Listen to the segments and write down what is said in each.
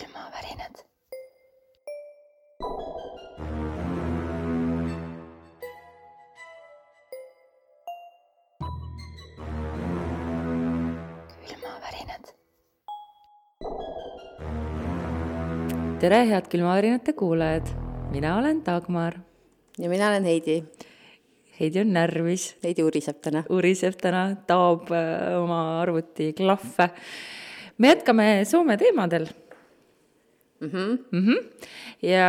külmavärinad. külmavärinad. tere, head külmavärinate kuulajad, mina olen Dagmar. ja mina olen Heidi. Heidi on närvis. Heidi uriseb täna. uriseb täna, taob äh, oma arvuti klahve. me jätkame Soome teemadel mm. -hmm. Mm -hmm. ja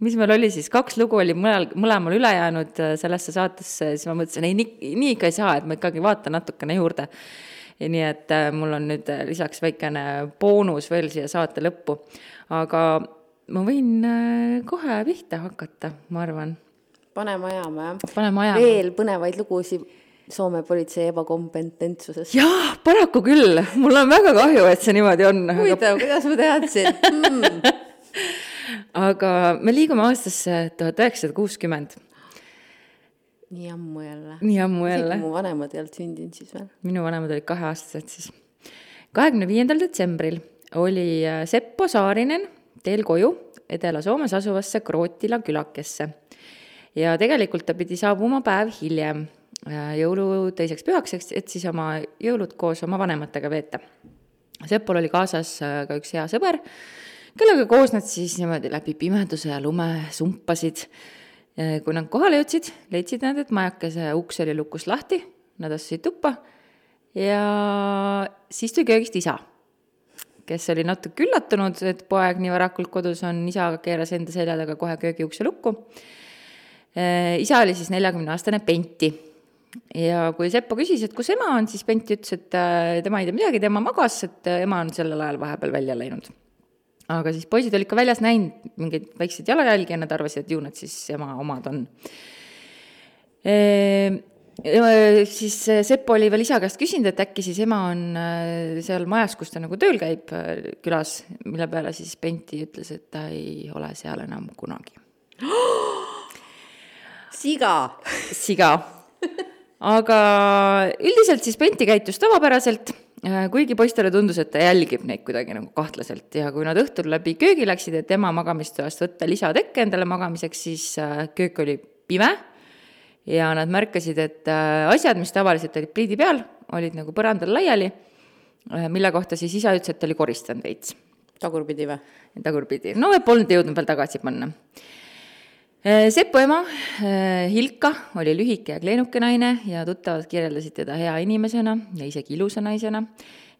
mis meil oli siis, kaks lugu oli mõnel, mõlemal üle jäänud äh, sellesse saatesse, siis ma mõtlesin, ei, nii, nii ikka ei saa, et ma ikkagi vaatan natukene juurde. ja nii, et äh, mul on nüüd äh, lisaks väikene boonus veel siia saate lõppu. aga ma võin kohe pihta hakata, ma arvan. paneme ajama, jah? paneme ajama. veel põnevaid lugusid Soome politsei ebakompetentsusest. jah, paraku küll, mul on väga kahju, et see niimoodi on. huvitav, kuidas ma teadsin mm.? aga me liigume aastasse tuhat üheksasada kuuskümmend. nii ammu jälle. nii ammu jälle. mu vanemad ei olnud sündinud siis veel. minu vanemad olid kaheaastased siis. kahekümne viiendal detsembril oli äh, Seppo Saarinen teel koju Edela-Soomes asuvasse Krootila külakesse. ja tegelikult ta pidi saabuma päev hiljem, jõulu teiseks pühaks, et siis oma jõulud koos oma vanematega veeta. Sepol oli kaasas äh, ka üks hea sõber, kellega koos nad siis niimoodi läbi pimeduse ja lume sumpasid. kui nad kohale jõudsid, leidsid nad, et majakese uks oli lukust lahti, nad astusid tuppa ja siis tuli köögist isa, kes oli natuke üllatunud, et poeg nii varakult kodus on, isa keeras enda selja taga kohe köögiukse lukku. isa oli siis neljakümneaastane Pentti ja kui Seppo küsis, et kus ema on, siis Pentti ütles, et äh, tema ei tea midagi, tema magas, et äh, ema on sellel ajal vahepeal välja läinud. aga siis poisid olid ka väljas näinud mingeid väikseid jalajälgi ja nad arvasid, et ju need siis ema omad on. Siis Seppo oli veel isa käest küsinud, et äkki siis ema on äh, seal majas, kus ta nagu tööl käib külas, mille peale siis Pentti ütles, et ta ei ole seal enam kunagi. siga. siga aga üldiselt siis Pentti käitus tavapäraselt, kuigi poistele tundus, et ta jälgib neid kuidagi nagu kahtlaselt ja kui nad õhtul läbi köögi läksid, et ema magamistoast võtta lisatekke endale magamiseks, siis köök oli pime ja nad märkasid, et asjad, mis tavaliselt olid pliidi peal, olid nagu põrandal laiali, mille kohta siis isa ütles, et oli koristanud veits. tagurpidi või? tagurpidi, no polnud jõudnud veel tagasi panna Sepu ema, Hilka, oli lühike ja kleenuke naine ja tuttavad kirjeldasid teda hea inimesena ja isegi ilusa naisena.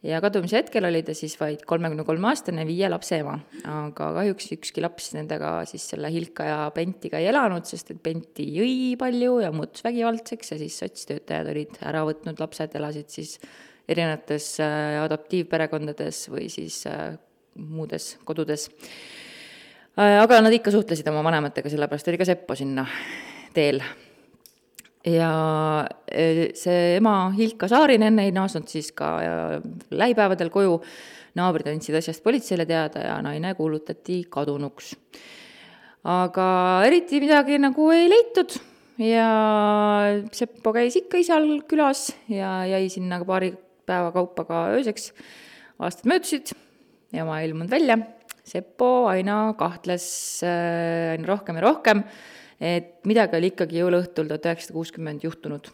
ja kadumise hetkel oli ta siis vaid kolmekümne kolme aastane viie lapse ema, aga kahjuks ükski laps nendega siis selle Hilka ja Bentiga ei elanud, sest et Benti jõi palju ja muutus vägivaldseks ja siis sotstöötajad olid ära võtnud lapsed, elasid siis erinevates adoptiivperekondades või siis muudes kodudes aga nad ikka suhtlesid oma vanematega, sellepärast oli ka Seppo sinna teel. ja see ema Hilka Saarinen ei naasnud siis ka lähipäevadel koju, naabrid andsid asjast politseile teada ja naine kuulutati kadunuks. aga eriti midagi nagu ei leitud ja Seppo käis ikka isal külas ja jäi sinna paari päeva kaupa ka ööseks. aastad möödusid, ema ei ilmunud välja Seppo aina kahtles äh, aina rohkem ja rohkem, et midagi oli ikkagi jõuluõhtul tuhat üheksasada kuuskümmend juhtunud.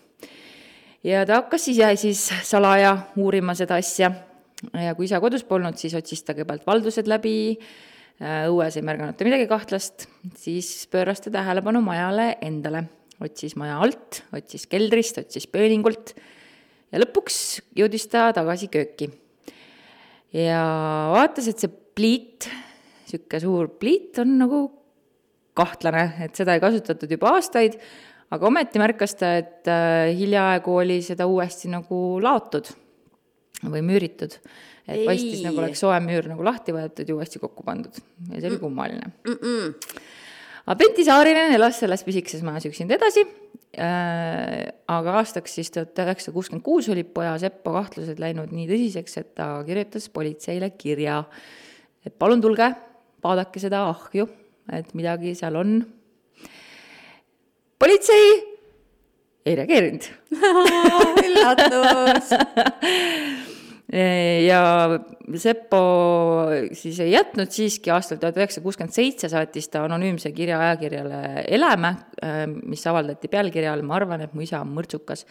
ja ta hakkas ise siis salaja uurima seda asja ja kui isa kodus polnud, siis otsis ta kõigepealt valdused läbi, õues ei märganud ta midagi kahtlast, siis pööras ta tähelepanu majale endale, otsis maja alt, otsis keldrist, otsis pööningult ja lõpuks jõudis ta tagasi kööki. ja vaatas, et see pliit niisugune suur pliit on nagu kahtlane, et seda ei kasutatud juba aastaid, aga ometi märkas ta, et äh, hiljaaegu oli seda uuesti nagu laotud või müüritud. et ei. paistis nagu oleks soe müür nagu lahti võetud ja uuesti kokku pandud ja see oli kummaline mm. -mm. aga Pentti Saarinen elas selles pisikeses majas üksinda edasi äh,, aga aastaks siis tuhat üheksasada kuuskümmend kuus olid poja Seppo kahtlused läinud nii tõsiseks, et ta kirjutas politseile kirja, et palun tulge, vaadake seda ahju, et midagi seal on. politsei ei reageerinud üllatus ja Seppo siis ei jätnud siiski, aastal tuhat üheksasada kuuskümmend seitse saatis ta anonüümse kirja ajakirjale Eleme, mis avaldati pealkirja all Ma arvan, et mu isa on mõrtsukas.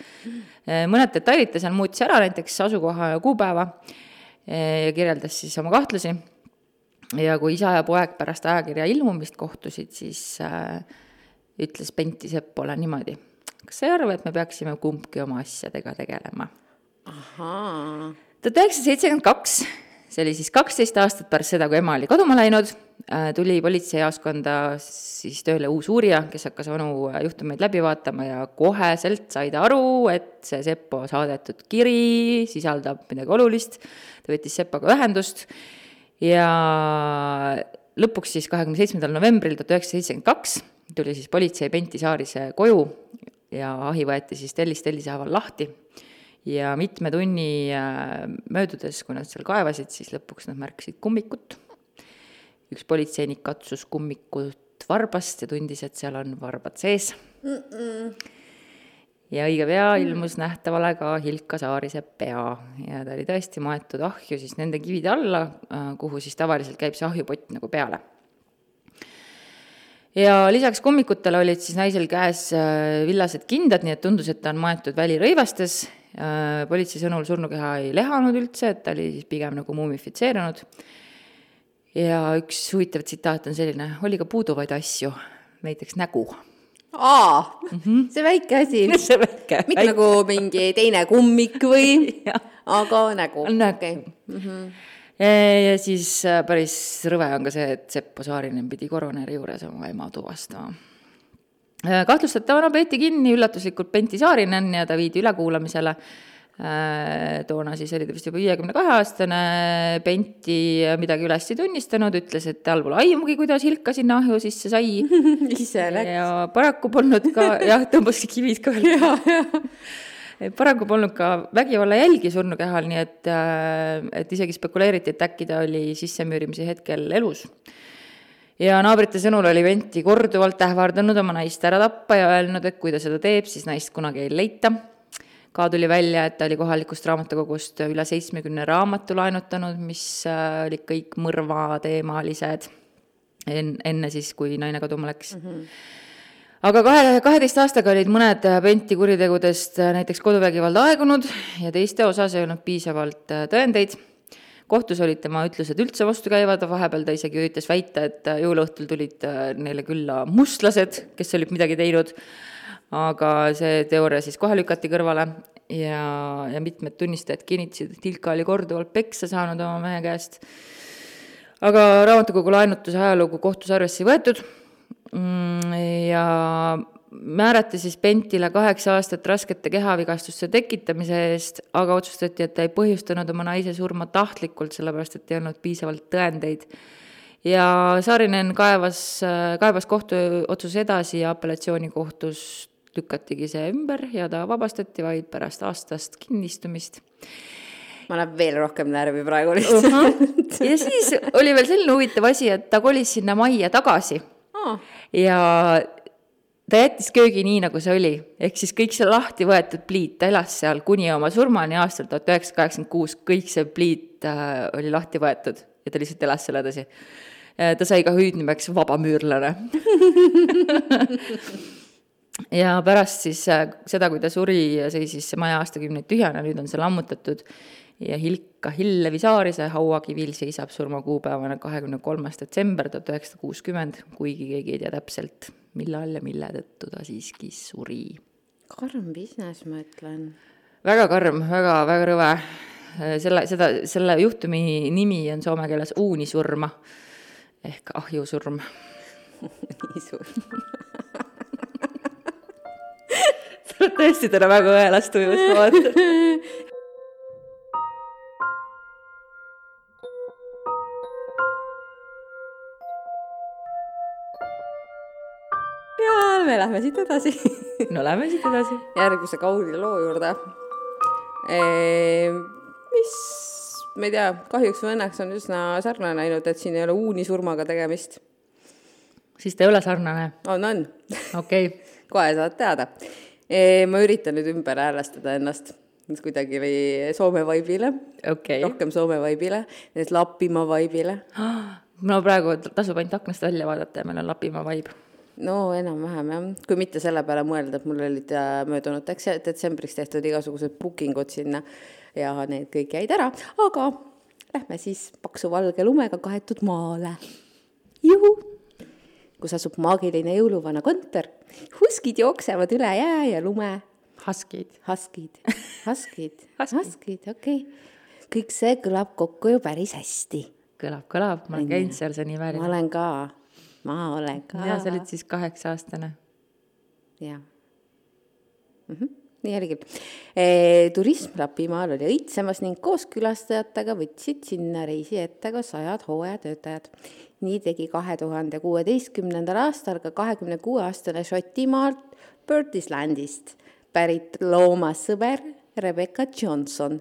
mõned detailid ta seal muutis ära, näiteks asukoha ja kuupäeva ja kirjeldas siis oma kahtlusi. Ja kui isa ja poeg pärast ajakirja ilmumist kohtusid, siis äh, ütles Pentti Seppole niimoodi. kas sa ei arva, et me peaksime kumbki oma asjadega tegelema? tuhat üheksasada seitsekümmend kaks, see oli siis kaksteist aastat pärast seda, kui ema oli kaduma läinud, tuli politseijaoskonda siis tööle uus uurija, kes hakkas vanu juhtumeid läbi vaatama ja koheselt sai ta aru, et see Seppo saadetud kiri sisaldab midagi olulist. ta võttis Seppoga ühendust ja lõpuks siis kahekümne seitsmendal novembril tuhat üheksasada seitsekümmend kaks tuli siis politsei Penti Saarise koju ja ahi võeti siis tellis tellise haaval lahti ja mitme tunni äh, möödudes, kui nad seal kaevasid, siis lõpuks nad märkasid kummikut. üks politseinik katsus kummikut varbast ja tundis, et seal on varbad sees mm. -mm. Ja õige pea ilmus nähtavale ka Hilka Saarise pea ja ta oli tõesti maetud ahju siis nende kivide alla, äh, kuhu siis tavaliselt käib see ahjupott nagu peale ja lisaks kummikutele olid siis naisel käes äh, villased kindad, nii et tundus, et ta on maetud välirõivastes Äh, politsei sõnul surnukeha ei lehanud üldse, et ta oli siis pigem nagu mumifitseerunud. ja üks huvitav tsitaat on selline, oli ka puuduvaid asju, näiteks nägu. Aa mm, -hmm. see väike asi. see väike. mitte väike. nagu mingi teine kummik või aga nägu. nägu okay.. Mm -hmm. ja, siis äh, päris rõve on ka see, et Seppo Saarinen pidi korooneri juures oma ema tuvastama Äh, kahtlustatavana peeti kinni üllatuslikult Pentti Saarinen ja ta viidi ülekuulamisele. Äh, toona siis oli ta vist juba viiekümne kahe aastane, Pentti midagi üles ei tunnistanud, ütles, et tal pole aimugi, kuidas Hilka sinna ahju sisse sai. ise läks. ja paraku polnud ka, jah, tõmbaski kivid ka veel paraku polnud ka vägivallajälgi surnukehal, nii et, äh, et isegi spekuleeriti, et äkki ta oli sissemüürimise hetkel elus ja naabrite sõnul oli Venti korduvalt ähvardanud oma naist ära tappa ja öelnud, et kui ta seda teeb, siis naist kunagi ei leita. Ka tuli välja, et ta oli kohalikust raamatukogust üle seitsmekümne raamatu laenutanud, mis äh, olid kõik mõrvateemalised en-, enne siis, kui naine kaduma läks. Mm. -hmm aga kahe, kaheteist aastaga olid mõned Venti kuritegudest näiteks koduvägivald aegunud ja teiste osas ei olnud piisavalt äh, tõendeid. Kohtus olid tema ütlused üldse vastukäivad, vahepeal ta isegi üritas väita, et jõuluõhtul tulid äh, neile külla mustlased, kes olid midagi teinud, aga see teooria siis kohe lükati kõrvale ja, ja mitmed tunnistajad kinnitasid, et Ilka oli korduvalt peksa saanud oma mehe käest. aga raamatukogu laenutuse ajalugu kohtus arvesse ei võetud mm, ja määrati siis Pentile kaheksa aastat raskete kehavigastuste tekitamise eest, aga otsustati, et ta ei põhjustanud oma naise surma tahtlikult, sellepärast et ei olnud piisavalt tõendeid. ja Saarinen kaevas, kaebas kohtuotsuse edasi ja apellatsioonikohtus lükatigi see ümber ja ta vabastati vaid pärast aastast kinnistumist ma lähen veel rohkem närvi praegu lihtsalt uh. -huh. ja siis oli veel selline huvitav asi, et ta kolis sinna majja tagasi oh. ja ta jättis köögi nii, nagu see oli, ehk siis kõik see lahti võetud pliit, ta elas seal kuni oma surmani aastal tuhat üheksasada kaheksakümmend kuus, kõik see pliit äh, oli lahti võetud ja ta lihtsalt elas seal edasi. Äh, ta sai ka hüüdnimeks vabamüürlane ja pärast siis äh, seda, kui ta suri, seisis see maja aastakümneid tühjana, nüüd on see lammutatud ja Hilka Hillevi Saarise hauakivil seisab surmakuupäevana kahekümne kolmas detsember tuhat üheksasada kuuskümmend, kuigi keegi ei tea täpselt, millal ja mille tõttu ta siiski suri. karm business, ma ütlen. väga karm, väga, väga rõve. selle, seda, selle juhtumi nimi on soome keeles uunisurma ehk ahjusurm. uunisurm sa oled tõesti täna väga õelas tujus, ma vaatan me lähme siit edasi no lähme siit edasi. järgmise kauni loo juurde e,. mis, ma ei tea, kahjuks või õnneks on üsna sarnane, ainult et siin ei ole uunisurmaga tegemist. siis ta ei ole sarnane? on, on. okei okay. kohe saad teada. Ma üritan nüüd ümber häälestada ennast kuidagi oli Soome vaibile okay., rohkem Soome vaibile, need Lapimaa vaibile. no praegu tasub ainult aknast välja vaadata ja meil on Lapimaa vibe. no enam-vähem jah, kui mitte selle peale mõelda, et mul olid äh, möödunud detsembriks tehtud igasugused booking ud sinna ja need kõik jäid ära, aga lähme siis paksu valge lumega kaetud maale. juhu, kus asub maagiline jõuluvana kontor, huskid jooksevad üle jää ja lume Huskid. Huskid, Huskid, Huskid. Okei okay.. kõik see kõlab kokku ju päris hästi. kõlab, kõlab, ma olen käinud seal, see on nii ma vääriline. olen ka, ma olen ka. ja sa olid siis kaheksa-aastane. jah mm. -hmm. Nii oligi. turism Lapimaal oli õitsemas ning koos külastajatega võtsid sinna reisi ette ka sajad hooajatöötajad. nii tegi kahe tuhande kuueteistkümnendal aastal ka kahekümne kuue aastane Šotimaalt Birtislandist pärit loomasõber Rebecca Johnson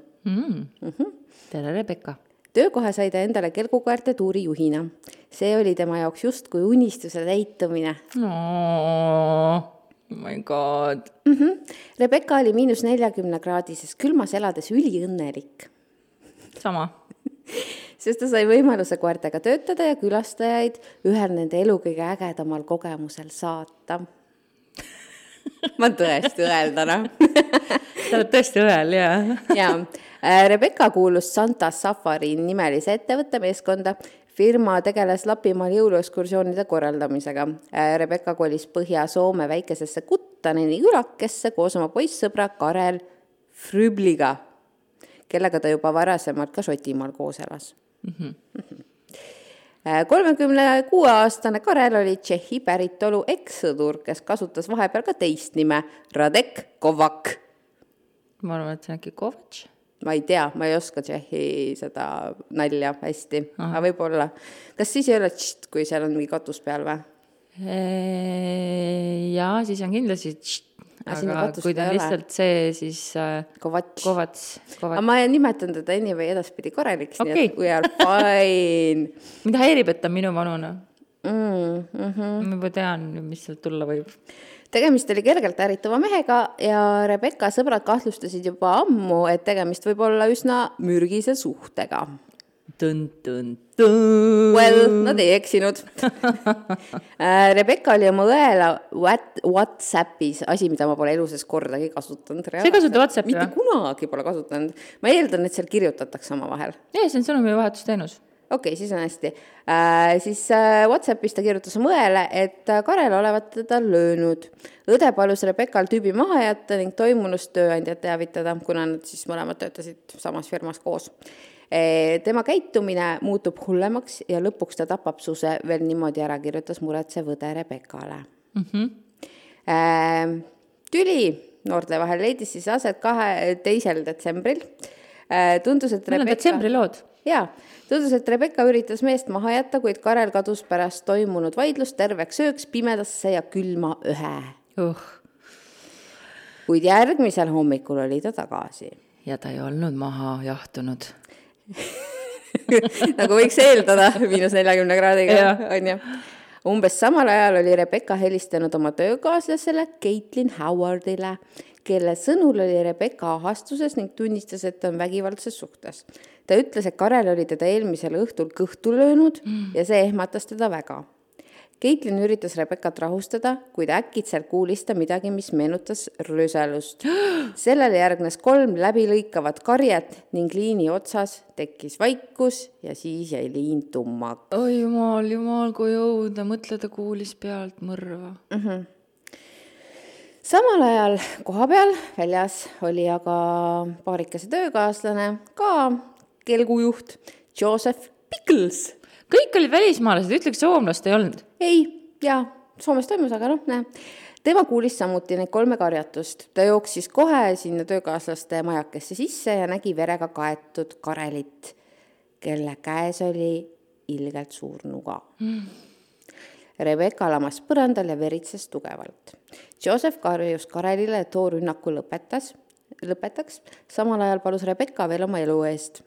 tere, Rebecca. töökoha sai ta endale kelgukoerte tuuri juhina. see oli tema jaoks justkui unistuse täitumine oh my god. mm. -hmm. Rebecca oli miinus neljakümne kraadises külmas elades üliõnnelik, sama. sest ta sai võimaluse koertega töötada ja külastajaid ühel nende elu kõige ägedamal kogemusel saata. ma tõesti õeldan, noh. sa oled tõesti õel ja. jaa, Rebecca kuulus Santa Safari nimelise ettevõtte meeskonda. Firma tegeles Lapimaal jõuluekskursioonide korraldamisega. Rebecca kolis Põhja-Soome väikesesse Kuttaneni külakesse koos oma poissõbra Karel Frübliga, kellega ta juba varasemalt ka Šotimaal koos elas kolmekümne kuue aastane Karel oli Tšehhi päritolu ekssõdur, kes kasutas vahepeal ka teist nime, Radek Kovak ma arvan, et see on äkki Kovatš. Ma ei tea, ma ei oska Tšehhi seda nalja hästi, aga võib-olla. kas siis ei ole tšt, kui seal on mingi katus peal või? jaa, siis on kindlasti tšt, Aga kui ta on ole. lihtsalt see, siis äh. Kovats, aga Kovats. ma nimetan teda anyway edaspidi Kareliks okay., nii et we are fine mind häirib, et ta on minu vanune mm. -hmm. ma juba tean, mis sealt tulla võib. Tegemist oli kergelt ärritava mehega ja Rebecca sõbrad kahtlustasid juba ammu, et tegemist võib olla üsna mürgise suhtega. Well, nad ei eksinud. Rebecca oli oma õela What- Whatsappis, asi, mida ma pole elu sees kordagi kasutanud. ei kasuta Whatsappi mitte või? kunagi pole kasutanud. ma eeldan, et seal kirjutatakse omavahel ei, see on sõnumivahetusteenus. Okei okay,, siis on hästi äh,. siis äh, Whatsappis ta kirjutas oma õele, et äh, Karel olevat teda löönud. õde palus Rebeccal tüübi maha jätta ning toimunust tööandjat teavitada, kuna nad siis mõlemad töötasid samas firmas koos. tema käitumine muutub hullemaks ja lõpuks ta tapab suse veel niimoodi ära, kirjutas muretsev õde Rebeccale mm. -hmm. Äh, tüli noorte vahel leidis siis aset kahe, teisel detsembril. tundus, et Need on detsembri lood. jaa, tundus, et Rebecca üritas meest maha jätta, kuid Karel kadus pärast toimunud vaidlust terveks ööks pimedasse ja külma ühe. uh, kuid järgmisel hommikul oli ta tagasi. ja ta ei olnud maha jahtunud. nagu võiks eeldada, miinus neljakümne kraadiga Jah., on ju. umbes samal ajal oli Rebecca helistanud oma töökaaslasele Caitlin Howardile, kelle sõnul oli Rebecca ahastuses ning tunnistas, et ta on vägivaldses suhtes. ta ütles, et Karel oli teda eelmisel õhtul kõhtu löönud ja see ehmatas teda väga. Caitlin üritas Rebeccat rahustada, kuid äkitselt kuulis ta midagi, mis meenutas rööselust. sellele järgnes kolm läbilõikavat karjet ning liini otsas tekkis vaikus ja siis jäi liin tummaks. oi jumal, jumal, kui õudne, mõtle, ta kuulis pealt mõrva. Samal ajal kohapeal väljas oli aga paarikese töökaaslane, ka kelgujuht Joseph Pickles. kõik olid välismaalased, ütleks soomlast ei olnud. ei, jaa, Soomes toimus, aga noh, näe. tema kuulis samuti neid kolme karjatust. ta jooksis kohe sinna töökaaslaste majakesse sisse ja nägi verega kaetud Karelit, kelle käes oli ilgelt suur nuga mm.. Rebecca lamas põrandal ja veritses tugevalt. Joseph karjus Karelile, et too rünnaku lõpetas, lõpetaks, samal ajal palus Rebecca veel oma elu eest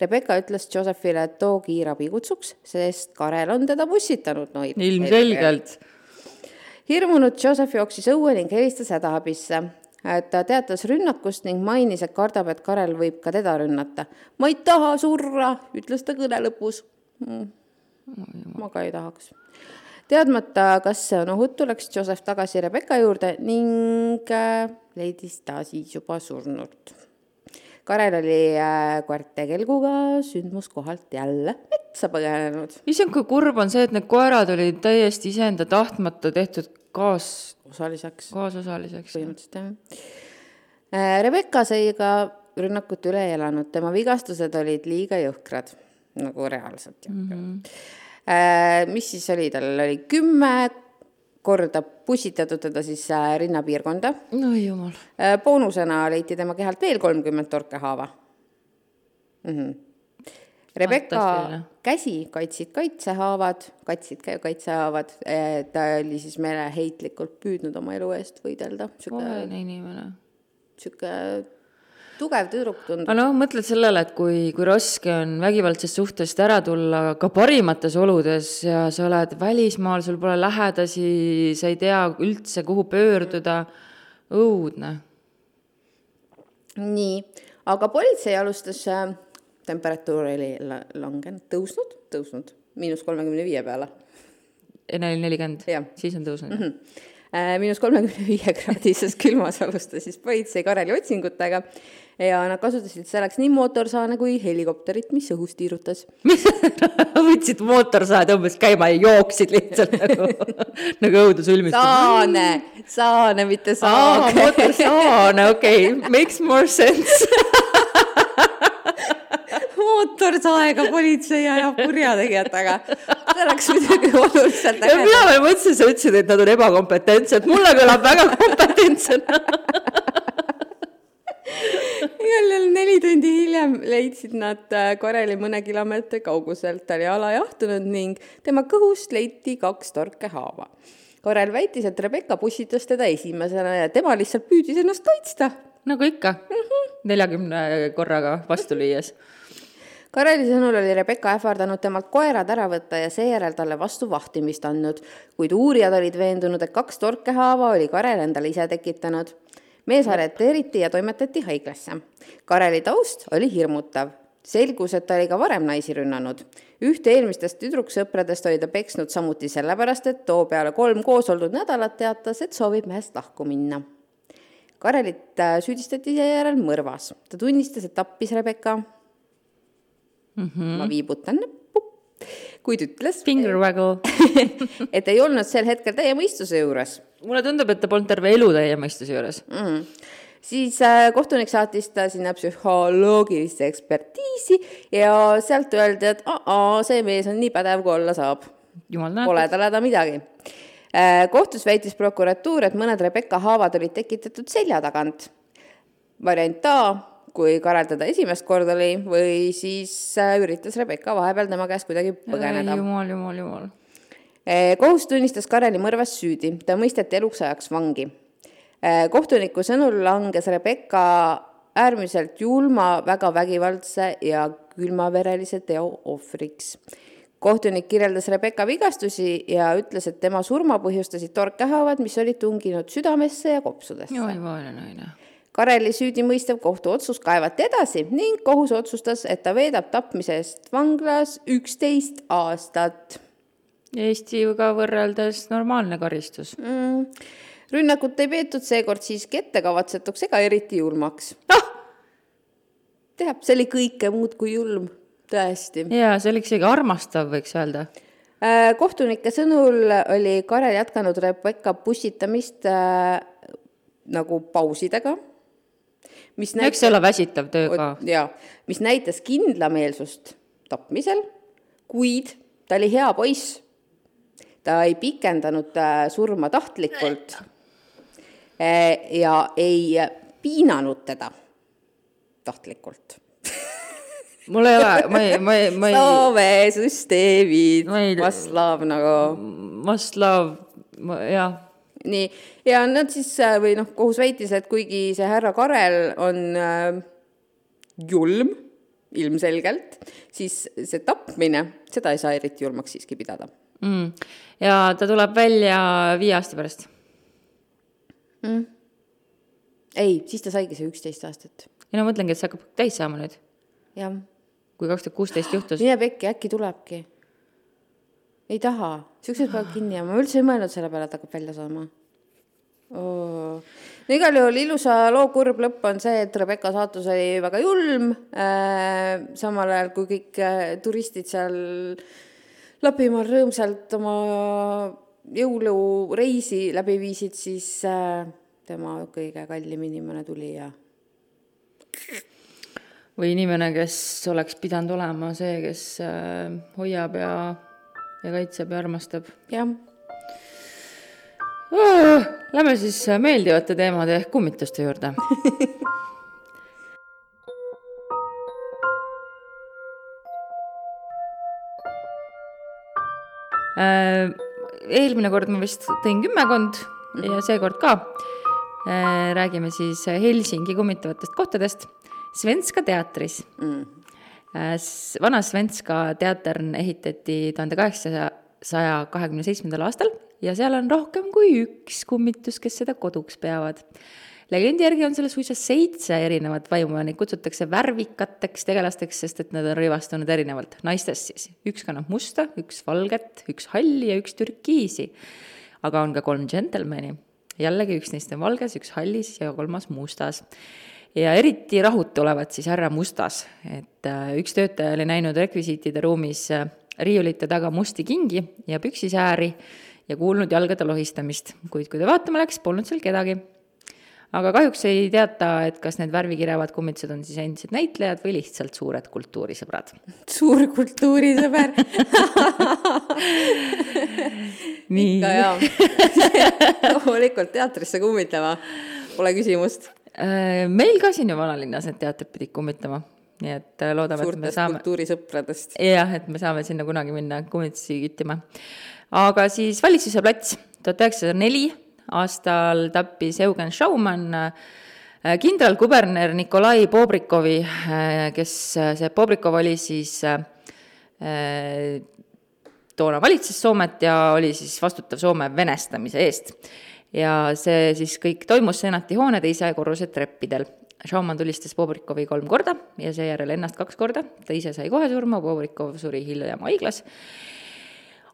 Rebecca ütles Josephile, et too kiirabi kutsuks, sest Karel on teda pussitanud no,. ilmselgelt. hirmunud Joseph jooksis õue ning helistas hädaabisse. et ta teatas rünnakust ning mainis, et kardab, et Karel võib ka teda rünnata. ma ei taha surra, ütles ta kõne lõpus mm.. ma ka ei tahaks. Teadmata, kas see on ohutu, läks Joseph tagasi Rebecca juurde ning äh, leidis ta siis juba surnult. Karel oli äh, koerte kelguga sündmuskohalt jälle metsa põgenenud. issand, kui kurb on see, et need koerad olid täiesti iseenda tahtmata tehtud kaas, osaliseks kaasosaliseks. põhimõtteliselt jah. Rebecca sai ka rünnakut üle elanud, tema vigastused olid liiga jõhkrad, nagu reaalselt jõhkrad mm. -hmm. Mis siis oli, tal oli kümme korda pussitatud teda siis äh, rinnapiirkonda. oi jumal. boonusena leiti tema kehalt veel kolmkümmend torkehaava mm. -hmm. Rebecca käsi kaitsid kaitsehaavad, katsid ka kaitsehaavad, ta oli siis meeleheitlikult püüdnud oma elu eest võidelda. vaene inimene. sihuke tugev tüdruk tundub. noh, mõtled sellele, et kui, kui raske on vägivaldsest suhtest ära tulla ka parimates oludes ja sa oled välismaal, sul pole lähedasi, sa ei tea üldse, kuhu pöörduda, õudne. nii, aga politsei alustas äh, temperatuur oli langenud, tõusnud, tõusnud, miinus kolmekümne viie peale. enne oli nelikümmend, siis on tõusnud mm. -hmm. miinus kolmekümne viie kraadises külmas alustas siis politsei Kareli otsingutega ja nad kasutasid selleks nii mootorsaane kui helikopterit, mis õhus tiirutas. võtsid mootorsae, tõmbasid käima ja jooksid lihtsalt nagu, nagu õudusülmistus. saane, saane, mitte saag. mootorsaane, okei okay., makes more sense mootorsaega politsei ajab kurjategijatega. see oleks muidugi oluliselt ägedam. mina veel mõtlesin, sa ütlesid, et nad on ebakompetentsed, mulle kõlab väga kompetentsena juhul neli tundi hiljem leidsid nad äh, Kareli mõne kilomeetri kauguselt, oli alajahtunud ning tema kõhust leiti kaks torkehaava. Karel väitis, et Rebecca pussitas teda esimesena ja tema lihtsalt püüdis ennast kaitsta. nagu ikka neljakümne korraga vastu lüües Kareli sõnul oli Rebecca ähvardanud temalt koerad ära võtta ja seejärel talle vastu vahtimist andnud, kuid uurijad olid veendunud, et kaks torkehaava oli Karel endale ise tekitanud. Mees arreteeriti ja toimetati haiglasse. Kareli taust oli hirmutav. selgus, et ta oli ka varem naisi rünnanud. ühte eelmistest tüdruksõpradest oli ta peksnud samuti sellepärast, et too peale kolm koos oldud nädalat teatas, et soovib mehest lahku minna. Karelit äh, süüdistati seejärel mõrvas. ta tunnistas, et tappis Rebecca mm. -hmm. ma viibutan näppu, kuid ütles. Finger waggle et ei olnud sel hetkel täie mõistuse juures. mulle tundub, et ta polnud terve elu täie mõistuse juures mm. -hmm siis äh, kohtunik saatis ta sinna psühholoogilisse ekspertiisi ja sealt öeldi, et aa, see mees on nii pädev, kui olla saab. Pole tal häda midagi äh,. kohtus väitis prokuratuur, et mõned Rebecca haavad olid tekitatud selja tagant. variant A kui Karel teda esimest korda lõi või siis äh, üritas Rebecca vahepeal tema käest kuidagi põgeneda. jumal, jumal, jumal. Äh, kohus tunnistas Kareli mõrvas süüdi, ta mõisteti eluks ajaks vangi. Äh, kohtuniku sõnul langes Rebecca äärmiselt julma, väga vägivaldse ja külmaverelise teo ohvriks. kohtunik kirjeldas Rebecca vigastusi ja ütles, et tema surma põhjustasid torkehaavad, mis olid tunginud südamesse ja kopsudesse. oi, vaene naine Kareli süüdimõistev kohtuotsus kaevati edasi ning kohus otsustas, et ta veedab tapmise eest vanglas üksteist aastat. Eestiga võrreldes normaalne karistus mm.. rünnakut ei peetud seekord siiski ettekavatsetuks ega eriti julmaks ah!. teab, see oli kõike muud kui julm, tõesti. jaa, see oli isegi armastav, võiks öelda äh, kohtunike sõnul oli Karel jätkanud Rebecca pussitamist äh, nagu pausidega mis näitas, eks see ole väsitav töö ka. jaa, mis näitas kindlameelsust tapmisel, kuid ta oli hea poiss. ta ei pikendanud äh, surma tahtlikult äh, ja ei piinanud teda tahtlikult mul ei ole, ma ei, ma ei, ma ei. Soome süsteemid, Maslav nagu. Maslav, jah nii, ja nad siis äh, või noh, kohus väitis, et kuigi see härra Karel on äh, julm ilmselgelt, siis see tapmine, seda ei saa eriti julmaks siiski pidada. Mm.. ja ta tuleb välja viie aasta pärast. Mm.. ei, siis ta saigi see üksteist aastat. ja no mõtlengi, et see hakkab täis saama nüüd, jah, kui kaks tuhat kuusteist juhtus. mine pekki, äkki tulebki. Ei taha, siuksed peavad kinni jääma, ma üldse ei mõelnud selle peale, et hakkab välja saama oh.. no igal juhul ilusa loo kurb lõpp on see, et Rebecca saatus oli väga julm äh,, samal ajal kui kõik äh, turistid seal Lapimaal rõõmsalt oma jõulureisi läbi viisid, siis äh, tema kõige kallim inimene tuli ja või inimene, kes oleks pidanud olema see, kes äh, hoiab ja, ja kaitseb ja armastab jah, oh,. Lähme siis meeldivate teemade ehk kummituste juurde. Äh, eelmine kord ma vist tõin kümmekond ja seekord ka. räägime siis Helsingi kummitavatest kohtadest Svenska teatris mm.. Vana Svenska teater ehitati tuhande kaheksasaja kahekümne seitsmendal aastal ja seal on rohkem kui üks kummitus, kes seda koduks peavad. legendi järgi on seal suisa seitse erinevat vaimu ja neid kutsutakse värvikateks tegelasteks, sest et nad on rõivastunud erinevalt, naistest siis. üks kannab musta, üks valget, üks halli ja üks türkiisi. aga on ka kolm džentelmeni, jällegi üks neist on valges, üks hallis ja kolmas mustas ja eriti rahutu olevat siis härra Mustas, et äh, üks töötaja oli näinud rekvisiitide ruumis äh, riiulite taga musti kingi ja püksisääri ja kuulnud jalgade lohistamist, kuid kui ta vaatama läks, polnud seal kedagi. aga kahjuks ei teata, et kas need värvikirevad kummitused on siis endised näitlejad või lihtsalt suured kultuurisõbrad. suur kultuurisõber nii ikka jaa. loomulikult teatrisse kummitama, pole küsimust. Äh, meil ka siin ju vanalinnas need teatrid pidid kummitama, nii et äh, loodame, et me saame kultuurisõpradest. jah, et me saame sinna kunagi minna kummitusi küttima. aga siis Valitsuse plats tuhat üheksasada neli aastal tappis Eugen Schaumann äh, kindralkuberner Nikolai Bobrikovi, kes, see Bobrikov oli siis toona valitses Soomet ja oli siis vastutav Soome venestamise eest. Ja see siis kõik toimus senati hoone teise korruse treppidel. Schaumann tulistas Bobrikovi kolm korda ja seejärel ennast kaks korda, ta ise sai kohe surma, Bobrikov suri hiljem haiglas.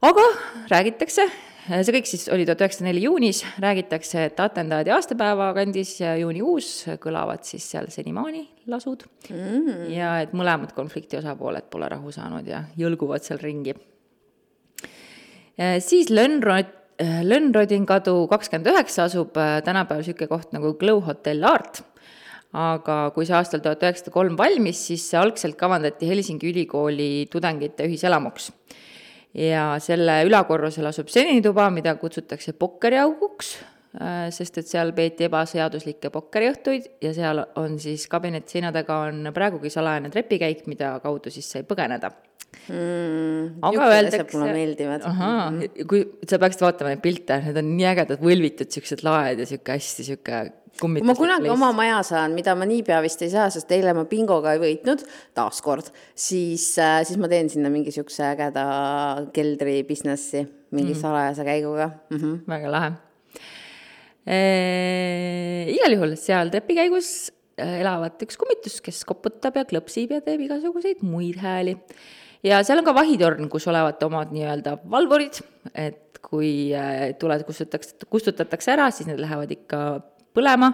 aga räägitakse, see kõik siis oli tuhat üheksasada neli juunis, räägitakse, et atendaadi aastapäeva kandis ja juunikuus kõlavad siis seal senimaani lasud mm. ja et mõlemad konflikti osapooled pole rahu saanud ja jõlguvad seal ringi siis Lönnrot, Lönnrodin kadu kakskümmend üheksa asub äh, tänapäeval niisugune koht nagu Glow Hotel Art, aga kui see aastal tuhat üheksasada kolm valmis, siis see algselt kavandati Helsingi ülikooli tudengite ühiselamuks. ja selle ülakorrusel asub senituba, mida kutsutakse pokkeriauguks, sest et seal peeti ebaseaduslikke pokkeriõhtuid ja seal on siis kabineti seina taga on praegugi salajane trepikäik, mida kaudu siis sai põgeneda mm,. aga öeldakse. mulle meeldivad. ahaa, kui sa peaksid vaatama neid pilte, need on nii ägedad, võlvitud siuksed laed ja sihuke hästi sihuke kui ma kunagi place. oma maja saan, mida ma niipea vist ei saa, sest eile ma bingoga ei võitnud, taaskord, siis, siis ma teen sinna mingi siukse ägeda keldri business'i mingi mm. salajase käiguga mm. -hmm. väga lahe e,. igal juhul seal trepikäigus äh, elavat üks kummitus, kes koputab ja klõpsib ja teeb igasuguseid muid hääli. Ja seal on ka vahitorn, kus olevat omad nii-öelda valvurid, et kui äh, tuled kustutatakse, kustutatakse ära, siis need lähevad ikka põlema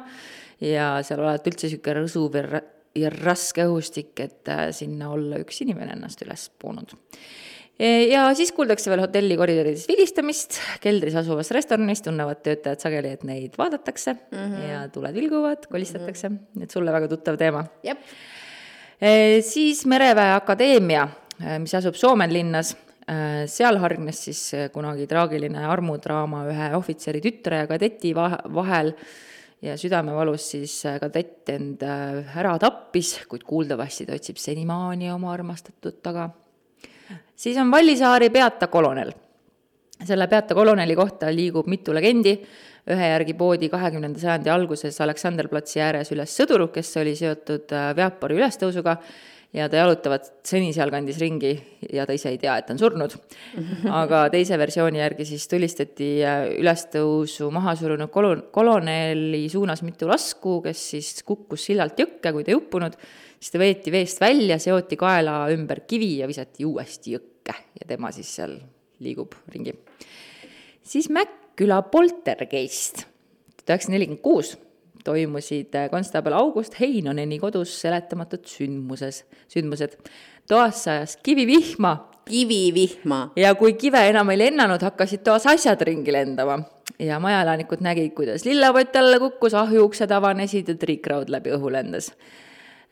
ja seal olevat üldse niisugune rõsuv ja, ja raske õhustik, et äh, sinna olla üks inimene ennast üles poonud ja siis kuuldakse veel hotelli koridorides vilistamist, keldris asuvas restoranis tunnevad töötajad sageli, et neid vaadatakse mm -hmm. ja tuled vilguvad, kolistatakse mm, -hmm. et sulle väga tuttav teema. jep, siis Mereväe Akadeemia, mis asub Soomenlinnas, seal hargnes siis kunagi traagiline armudraama ühe ohvitseri tütre ja kadeti vahe- vahel. Ja südamevalus siis kadett end ära tappis, kuid kuuldavasti ta otsib senimaani oma armastatut taga. Siis on Vallisaari Peata kolonel. selle Peata koloneli kohta liigub mitu legendi, ühe järgi poodi kahekümnenda sajandi alguses Aleksanderplatsi ääres üles sõdur, kes oli seotud äh, Veapori ülestõusuga ja ta jalutavad seni sealkandis ringi ja ta ise ei tea, et ta on surnud. aga teise versiooni järgi siis tulistati äh, ülestõusu maha surunud kolon-, koloneli suunas mitu lasku, kes siis kukkus sillalt jõkke, kui ta ei uppunud, siis ta veeti veest välja, seoti kaela ümber kivi ja visati uuesti jõkke ja tema siis seal liigub ringi. siis Mäkküla poltergeist, tuhat üheksasada nelikümmend kuus toimusid äh, konstaabel August Heinoneni kodus seletamatud sündmuses, sündmused. toas sajas kivivihma. kivivihma. ja kui kive enam ei lennanud, hakkasid toas asjad ringi lendama. ja majaelanikud nägid, kuidas lillepott alla kukkus, ahjuuksed avanesid ja triikraud läbi õhu lendas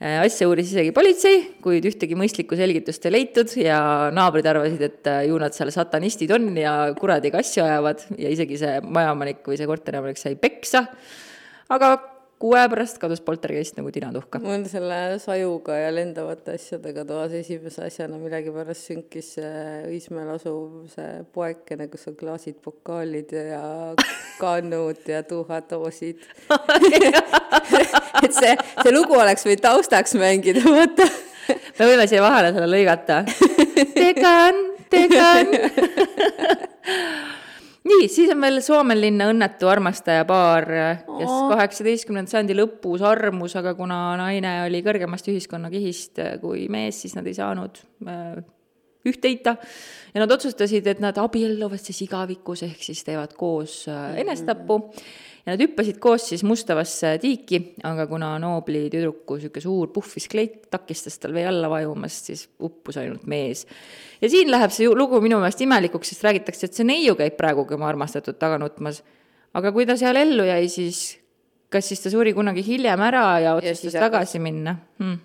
äh, asja uuris isegi politsei, kuid ühtegi mõistlikku selgitust ei leitud ja naabrid arvasid, et äh, ju nad seal satanistid on ja kuradiga asju ajavad ja isegi see majaomanik või see korteriomanik sai peksa aga kuu aja pärast kadus poltergeist nagu tinatuhka. mul selle sajuga ja lendavate asjadega toas esimese asjana millegipärast sünkis Õismäel asuv see poekene, kus on klaasid, pokaalid ja kannud ja tuhhatoosid et see, see lugu oleks võinud taustaks mängida, vaata. me võime siia vahele selle lõigata. tegan, tegan nii, siis on veel Soomenlinna õnnetu armastajapaar, kes kaheksateistkümnenda sajandi lõpus armus, aga kuna naine oli kõrgemast ühiskonnakihist kui mees, siis nad ei saanud äh, üht heita. ja nad otsustasid, et nad abielluvad siis igavikus, ehk siis teevad koos äh, enesetapu ja nad hüppasid koos siis mustavasse tiiki, aga kuna Noobli tüdruku niisugune suur puhvis kleit takistas tal vee alla vajumast, siis uppus ainult mees. ja siin läheb see lugu minu meelest imelikuks, sest räägitakse, et see neiu käib praegugi oma armastatud taga nutmas. aga kui ta seal ellu jäi, siis kas siis ta suri kunagi hiljem ära ja otsustas ja tagasi minna hmm.?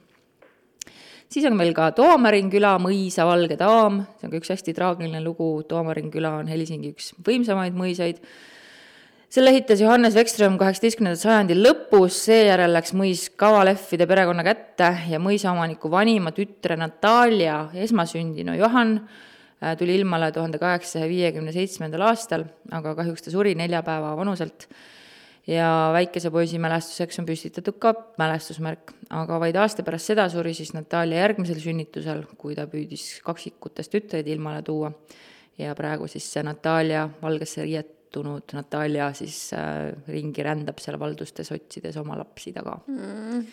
siis on meil ka Toomarin küla mõisa Valge daam, see on ka üks hästi traagiline lugu, Toomarin küla on Helsingi üks võimsamaid mõisaid selle ehitas Johannes Vekström kaheksateistkümnenda sajandi lõpus, seejärel läks mõis Kavalehvide perekonna kätte ja mõisaomaniku vanima tütre Natalja esmasündinu Johan äh, tuli ilmale tuhande kaheksasaja viiekümne seitsmendal aastal, aga kahjuks ta suri nelja päeva vanuselt. ja väikese poisi mälestuseks on püstitatud ka mälestusmärk, aga vaid aasta pärast seda suri siis Natalja järgmisel sünnitusel, kui ta püüdis kaksikutest tütreid ilmale tuua. ja praegu siis see Natalja valgesse riiet muutunud Natalja siis äh, ringi rändab seal valdustes, otsides oma lapsi taga. Mm..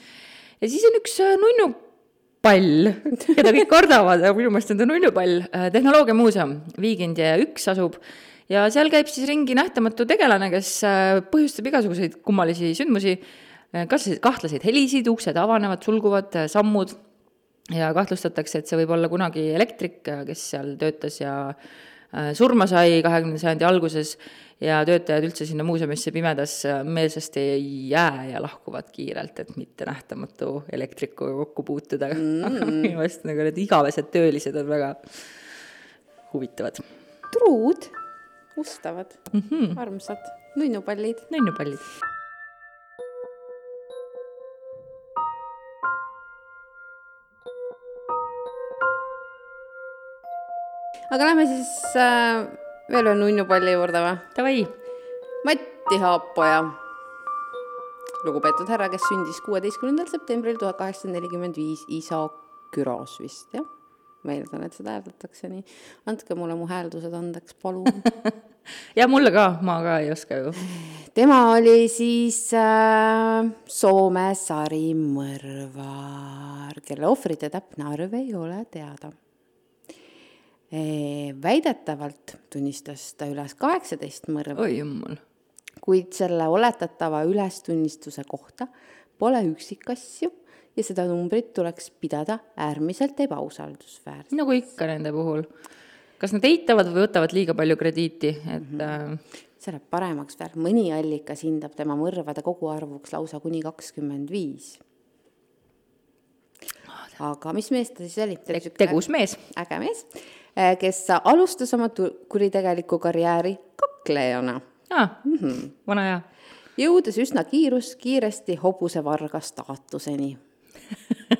ja siis on üks äh, nunnupall, keda kõik kardavad, aga minu meelest on ta nunnupall äh,, Tehnoloogiamuuseum, Viigind ja üks asub. Ja seal käib siis ringi nähtamatu tegelane, kes põhjustab igasuguseid kummalisi sündmusi kas kahtlaseid helisid, uksed avanevad, sulguvad, sammud. Ja kahtlustatakse, et see võib olla kunagi elektrik, kes seal töötas ja surma sai kahekümnenda sajandi alguses ja töötajad üldse sinna muuseumisse pimedas meelsasti ei jää ja lahkuvad kiirelt, et mitte nähtamatu elektrikuga kokku puutuda mm. minu meelest nagu need igavesed töölised on väga huvitavad. truud, ustavad mm, -hmm. armsad, nunnupallid. nunnupallid aga lähme siis äh veel ühe nunnupalli juurde või? Davai. Matti Haapoja, lugupeetud härra, kes sündis kuueteistkümnendal septembril tuhat kaheksasada nelikümmend viis isa Küros vist, jah? ma eeldan, et seda hääldatakse nii. andke mulle mu hääldused andeks, palun ja mulle ka, ma ka ei oska ju. tema oli siis äh, Soome sarimõrvar, kelle ohvrite täpne arv ei ole teada väidetavalt tunnistas ta üles kaheksateist mõrva. oi jumal. kuid selle oletatava ülestunnistuse kohta pole üksikasju ja seda numbrit tuleks pidada äärmiselt ebausaldusväärseks. nagu ikka nende puhul. kas nad eitavad või võtavad liiga palju krediiti, et mm -hmm. see läheb paremaks veel, mõni allikas hindab tema mõrvade koguarvuks lausa kuni kakskümmend viis aga mis mees ta siis oli? tegus mees. äge mees Äh, kes alustas oma kuritegeliku karjääri kaklejana ah,. Mm -hmm. vana hea. jõudes üsna kiirus, kiiresti hobusevarga staatuseni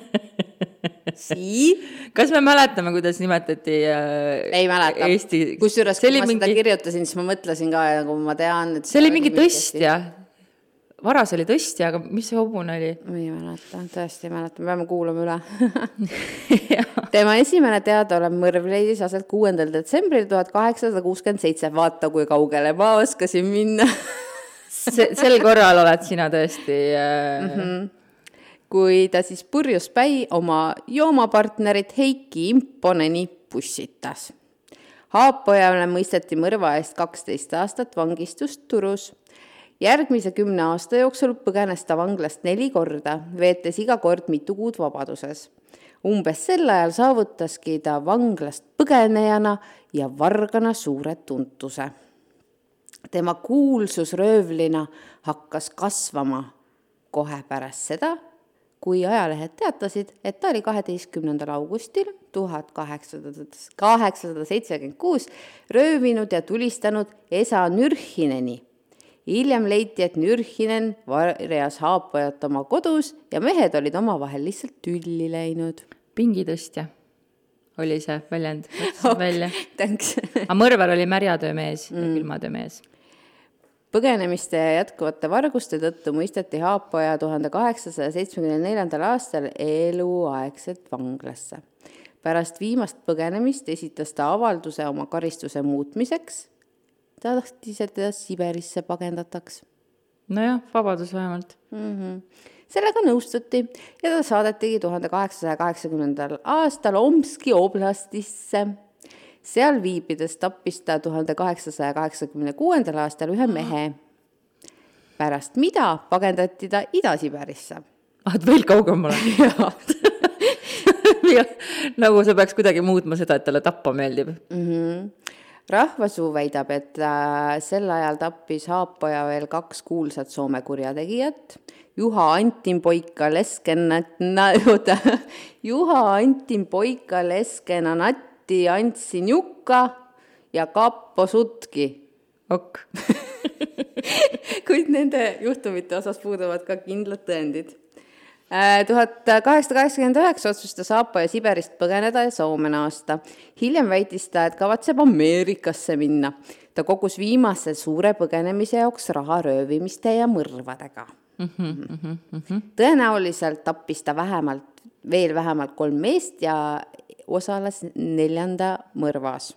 Sii? kas me mäletame, kuidas nimetati äh, ei mäleta. Eesti kusjuures, kui ma mingi... seda kirjutasin, siis ma mõtlesin ka, nagu ma tean, et see oli mingi tõstja varas oli tõstja, aga mis see hobune oli? ma ei mäleta, tõesti ei mäleta, me peame kuulama üle tema esimene teadaolev mõrv leidis aset kuuendal detsembril tuhat kaheksasada kuuskümmend seitse, vaata kui kaugele ma oskasin minna see, sel korral oled sina tõesti äh... mm. -hmm kui ta siis purjus päi oma joomapartnerit Heiki Imponeni pussitas. Haapojale mõisteti mõrva eest kaksteist aastat vangistust Turus järgmise kümne aasta jooksul põgenes ta vanglast neli korda, veetes iga kord mitu kuud vabaduses. umbes sel ajal saavutaski ta vanglast põgenejana ja vargana suure tuntuse. tema kuulsus röövlina hakkas kasvama kohe pärast seda, kui ajalehed teatasid, et ta oli kaheteistkümnendal augustil tuhat kaheksasada, kaheksasada seitsekümmend kuus röövinud ja tulistanud Esa Nürhineni hiljem leiti, et Nürhinen varjas haapajat oma kodus ja mehed olid omavahel lihtsalt tülli läinud. pingitõstja oli see väljend, mõtlesin Ok, välja. Thanks. aga mõrvar oli märjatöömees mm. ja külmatöömees. põgenemiste ja jätkuvate varguste tõttu mõisteti Haapaja tuhande kaheksasaja seitsmekümne neljandal aastal eluaegselt vanglasse. pärast viimast põgenemist esitas ta avalduse oma karistuse muutmiseks. Ta tahtis, et teda Siberisse pagendataks nojah, vabadus vähemalt. mm. -hmm. sellega nõustuti ja ta saadetigi tuhande kaheksasaja kaheksakümnendal aastal Omski oblastisse. seal viibides tappis ta tuhande kaheksasaja kaheksakümne kuuendal aastal ühe mehe. pärast mida pagendati ta Ida-Siberisse. ah, et veel kaugemale nagu see peaks kuidagi muutma seda, et talle tappa meeldib. mm. -hmm. Rahvasuu väidab, et äh, sel ajal tappis Haapoja veel kaks kuulsat Soome kurjategijat. Juha Antinpoika Leskena, oota, Juha Antinpoika Leskena Natti Antsin Jukka ja Kappo Sutki. ok kuid nende juhtumite osas puuduvad ka kindlad tõendid tuhat kaheksasada kaheksakümmend üheksa otsustas Aapo ja Siberist põgeneda ja Soome naasta. hiljem väitis ta, et kavatseb Ameerikasse minna. ta kogus viimase suure põgenemise jaoks raha röövimiste ja mõrvadega mm. -hmm, mm -hmm. tõenäoliselt tappis ta vähemalt, veel vähemalt kolm meest ja osales neljanda mõrvas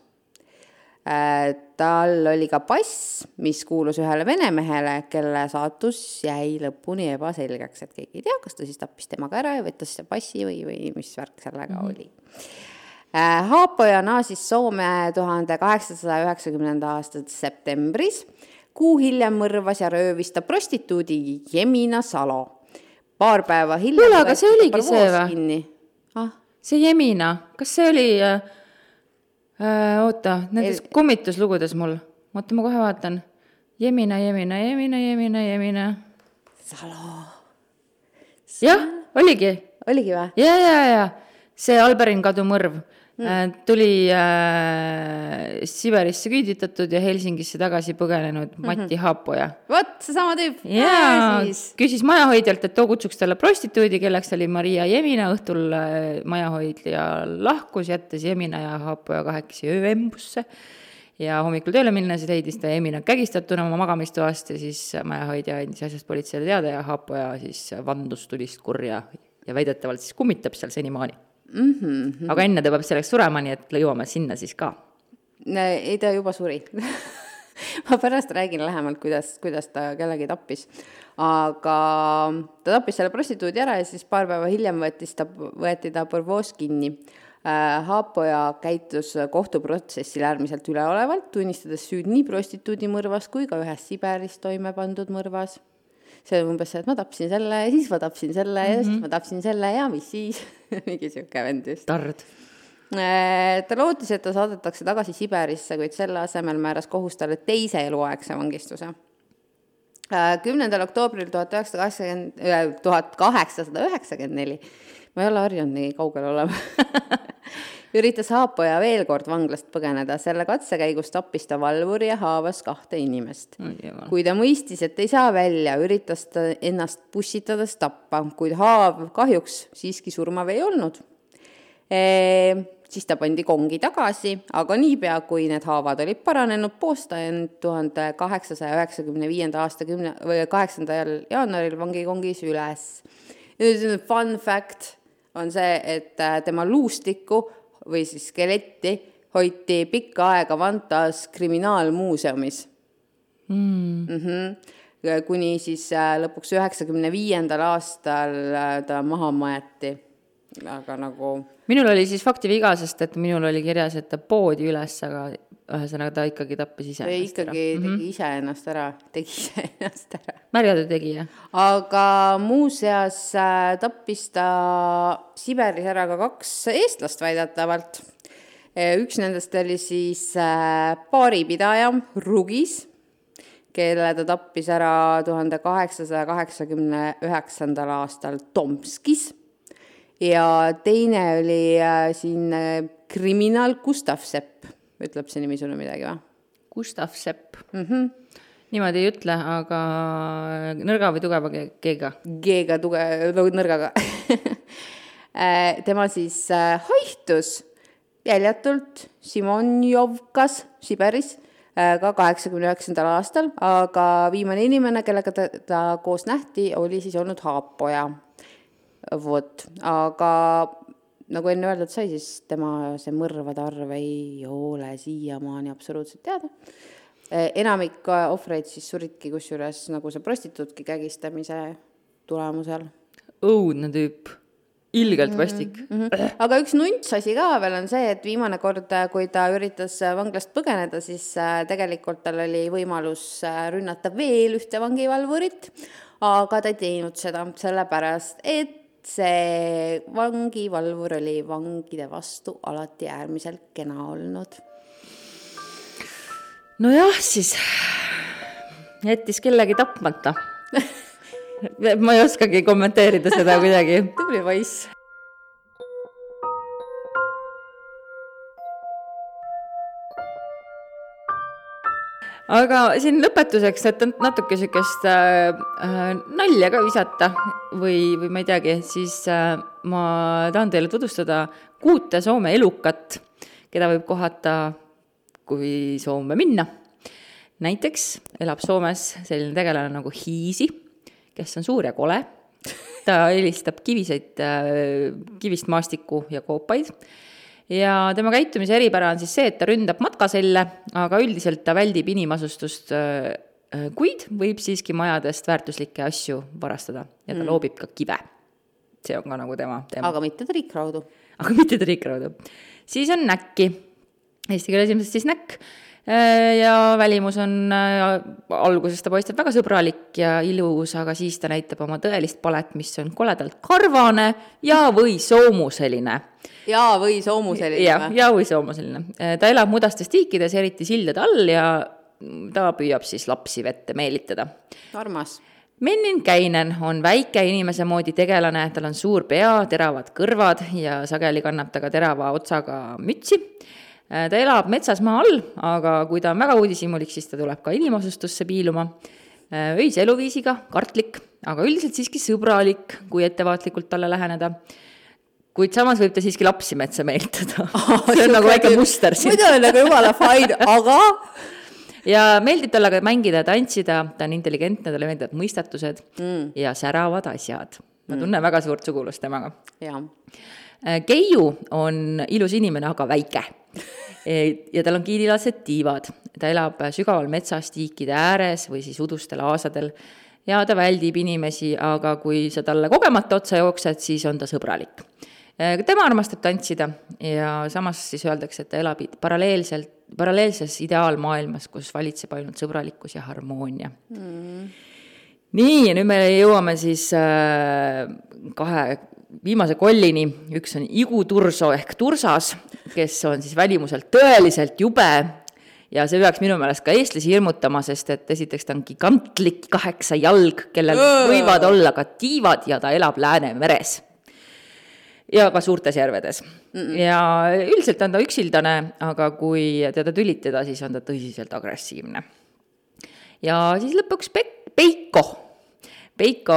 tal oli ka pass, mis kuulus ühele vene mehele, kelle saatus jäi lõpuni ebaselgeks, et keegi ei tea, kas ta siis tappis temaga ära ja võttis selle passi või, või mis värk sellega mm -hmm. oli. Haapoja naasis Soome tuhande kaheksasaja üheksakümnenda aasta septembris. kuu hiljem mõrvas ja röövis ta prostituudi Jemina Salo. paar päeva hiljem kuule, aga see oligi see või? ah, see Jemina, kas see oli äh, äh, oota, nendes El... kummituslugudes mul, oota, ma kohe vaatan. Jemina, Jemina, Jemina, Jemina, Jemina. Salo. jah, oligi. oligi või? ja, ja, ja see Alberin kadu mõrv mm. tuli äh, Siberisse küüditatud ja Helsingisse tagasi põgenenud mm -hmm. Mati Haapoja. vot, seesama tüüp. jaa, küsis majahoidjalt, et too kutsuks talle prostituudi, kelleks oli Maria Jemina, õhtul äh, majahoidja lahkus, jättes Jemina ja Haapoja kahekesi ööembusse ja hommikul tööle minnes leidis ta Jeminat kägistatuna oma magamistoast ja siis majahoidja andis asjast politseile teada ja Haapoja siis vandus tulist kurja ja väidetavalt siis kummitab seal senimaani mm. -hmm. aga enne ta peab selleks surema, nii et jõuame sinna siis ka. Ei, ta juba suri ma pärast räägin lähemalt, kuidas, kuidas ta kellegi tappis. aga ta tappis selle prostituudi ära ja siis paar päeva hiljem võttis ta, võeti ta Bordeaux kinni. Haapoja käitus kohtuprotsessil äärmiselt üleolevalt, tunnistades süüd nii prostituudi mõrvas kui ka ühes Siberis toime pandud mõrvas see on umbes see, et ma tapsin selle ja siis ma tapsin selle mm -hmm. ja siis ma tapsin selle ja mis siis mingi sihuke vend just. tard. Ta lootis, et ta saadetakse tagasi Siberisse, kuid selle asemel määras kohus talle teise eluaegse vangistuse. kümnendal oktoobril tuhat üheksasada kaheksakümmend, tuhat kaheksasada üheksakümmend neli, ma ei ole harjunud nii kaugel olema. Üritas Haapoja veel kord vanglast põgeneda, selle katse käigus tappis ta valvuri ja haavas kahte inimest. kui ta mõistis, et ei saa välja, üritas ta ennast pussitades tappa, kuid haav kahjuks siiski surmav ei olnud. E siis ta pandi kongi tagasi, aga niipea, kui need haavad olid paranenud, poos ta end tuhande kaheksasaja üheksakümne viienda aasta kümne või kaheksandal jaanuaril vangikongis üles. nüüd fun fact on see, et äh, tema luustikku või siis skeletti hoiti pikka aega Vantas kriminaalmuuseumis mm.. Mm -hmm. kuni siis äh, lõpuks üheksakümne viiendal aastal äh, ta maha maeti aga nagu. minul oli siis faktiviga, sest et minul oli kirjas, et ta poodi üles, aga ühesõnaga ta ikkagi tappis ise ennast ikkagi ära. tegi mm -hmm. iseennast ära, tegi iseennast ära. märjade tegija. aga muuseas äh, tappis ta Siberis ära ka kaks eestlast väidetavalt. Äh, üks nendest oli siis äh, baaripidaja Rugis, kelle ta tappis ära tuhande kaheksasaja kaheksakümne üheksandal aastal Tomskis ja teine oli äh, siin äh, kriminaal Gustav Sepp, ütleb see nimi sulle midagi või? Gustav Sepp mm. -hmm. niimoodi ei ütle, aga nõrga või tugeva G-ga? G-ga tuge-, no nõrgaga äh, tema siis äh, haihtus jäljatult Simonjovkas Siberis äh, ka kaheksakümne üheksandal aastal, aga viimane inimene, kellega ta, ta koos nähti, oli siis olnud Haapoja vot, aga nagu enne öeldud sai, siis tema see mõrvade arv ei ole siiamaani absoluutselt teada. Eh, enamik ohvreid siis suridki kusjuures nagu see prostituutki kägistamise tulemusel. õudne tüüp, ilgelt vastik mm. -hmm. aga üks nunts asi ka veel on see, et viimane kord, kui ta üritas vanglast põgeneda, siis äh, tegelikult tal oli võimalus äh, rünnata veel ühte vangivalvurit, aga ta ei teinud seda sellepärast, et see vangivalvur oli vangide vastu alati äärmiselt kena olnud. nojah, siis jättis kellegi tapmata ma ei oskagi kommenteerida seda kuidagi. tubli poiss aga siin lõpetuseks, et natuke niisugust äh, äh, nalja ka visata või, või ma ei teagi, siis äh, ma tahan teile tutvustada kuute Soome elukat, keda võib kohata, kui Soome minna. näiteks elab Soomes selline tegelane nagu Hiisi, kes on suur ja kole. ta helistab kiviseid äh,, kivist maastikku ja koopaid ja tema käitumise eripära on siis see, et ta ründab matkaselle, aga üldiselt ta väldib inimasustust, äh, äh, kuid võib siiski majadest väärtuslikke asju varastada ja ta mm. loobib ka kive. see on ka nagu tema teema. aga mitte triikraudu. aga mitte triikraudu. siis on näkki, eesti keeles ilmselt siis näkk ja välimus on, äh, alguses ta paistab väga sõbralik ja ilus, aga siis ta näitab oma tõelist palet, mis on koledalt karvane ja või soomuseline. ja või soomuseline ja, ja või soomuseline. Äh, ta elab mudastes tiikides, eriti sildade all ja ta püüab siis lapsi vette meelitada. armas Mennin Käinen on väike inimese moodi tegelane, tal on suur pea, teravad kõrvad ja sageli kannab ta ka terava otsaga mütsi Äh, ta elab metsas maa all, aga kui ta on väga uudishimulik, siis ta tuleb ka inimasustusse piiluma. Äh, öise eluviisiga, kartlik, aga üldiselt siiski sõbralik, kui ettevaatlikult talle läheneda. kuid samas võib ta siiski lapsi metsa meelitada oh,. see on nagu väike muster siin. muidu on nagu jumala fine, aga ja meeldib talle ka mängida ja tantsida, ta on intelligentne, talle meeldivad mõistatused mm. ja säravad asjad. ma tunnen mm. väga suurt sugulust temaga. Äh, Keiu on ilus inimene, aga väike ja tal on kiidilased tiivad. ta elab sügaval metsas tiikide ääres või siis udustel aasadel ja ta väldib inimesi, aga kui sa talle kogemata otsa jooksed, siis on ta sõbralik. tema armastab tantsida ja samas siis öeldakse, et ta elab paralleelselt, paralleelses ideaalmaailmas, kus valitseb ainult sõbralikkus ja harmoonia mm. nii, ja nüüd me jõuame siis äh, kahe viimase kollini, üks on Igu Turso ehk Tursas, kes on siis välimuselt tõeliselt jube ja see peaks minu meelest ka eestlasi hirmutama, sest et esiteks ta on gigantlik kaheksa jalg, kellel võivad olla ka tiivad ja ta elab Läänemeres. ja ka suurtes järvedes mm. -mm. ja üldiselt on ta üksildane, aga kui teda tülitada, siis on ta tõsiselt agressiivne. ja siis lõpuks Pe-, Peiko Peiko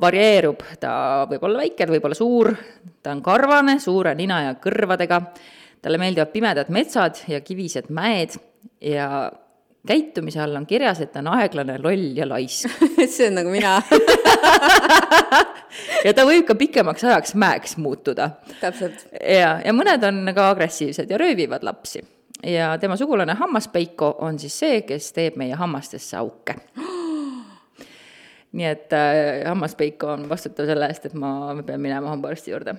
varieerub, ta võib olla väike, ta võib olla suur, ta on karvane, suure nina ja kõrvadega, talle meeldivad pimedad metsad ja kivised mäed ja käitumise all on kirjas, et ta on aeglane, loll ja laisk see on nagu mina ja ta võib ka pikemaks ajaks mäeks muutuda. täpselt. ja, ja mõned on ka agressiivsed ja röövivad lapsi. ja tema sugulane hammaspeiko on siis see, kes teeb meie hammastesse auke nii et äh, hammaspeiko on vastutav selle eest, et ma, ma pean minema hambaarsti juurde.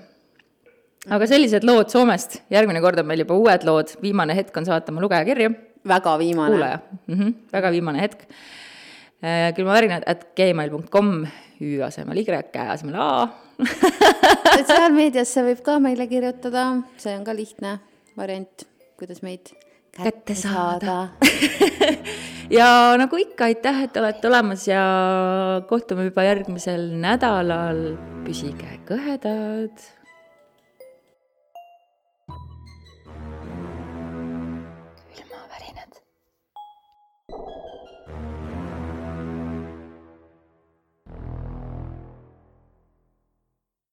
aga sellised lood Soomest, järgmine kord on meil juba uued lood, viimane hetk on saata oma lugejakirju väga viimane. kuulaja. Mm, -hmm, väga viimane hetk. külmavärinad at gmail.com, Ü asemel Y, Kä asemel A. Sotsiaalmeediasse võib ka meile kirjutada, see on ka lihtne variant, kuidas meid kätte saada ja nagu ikka, aitäh, et olete olemas ja kohtume juba järgmisel nädalal. püsige kõhedad.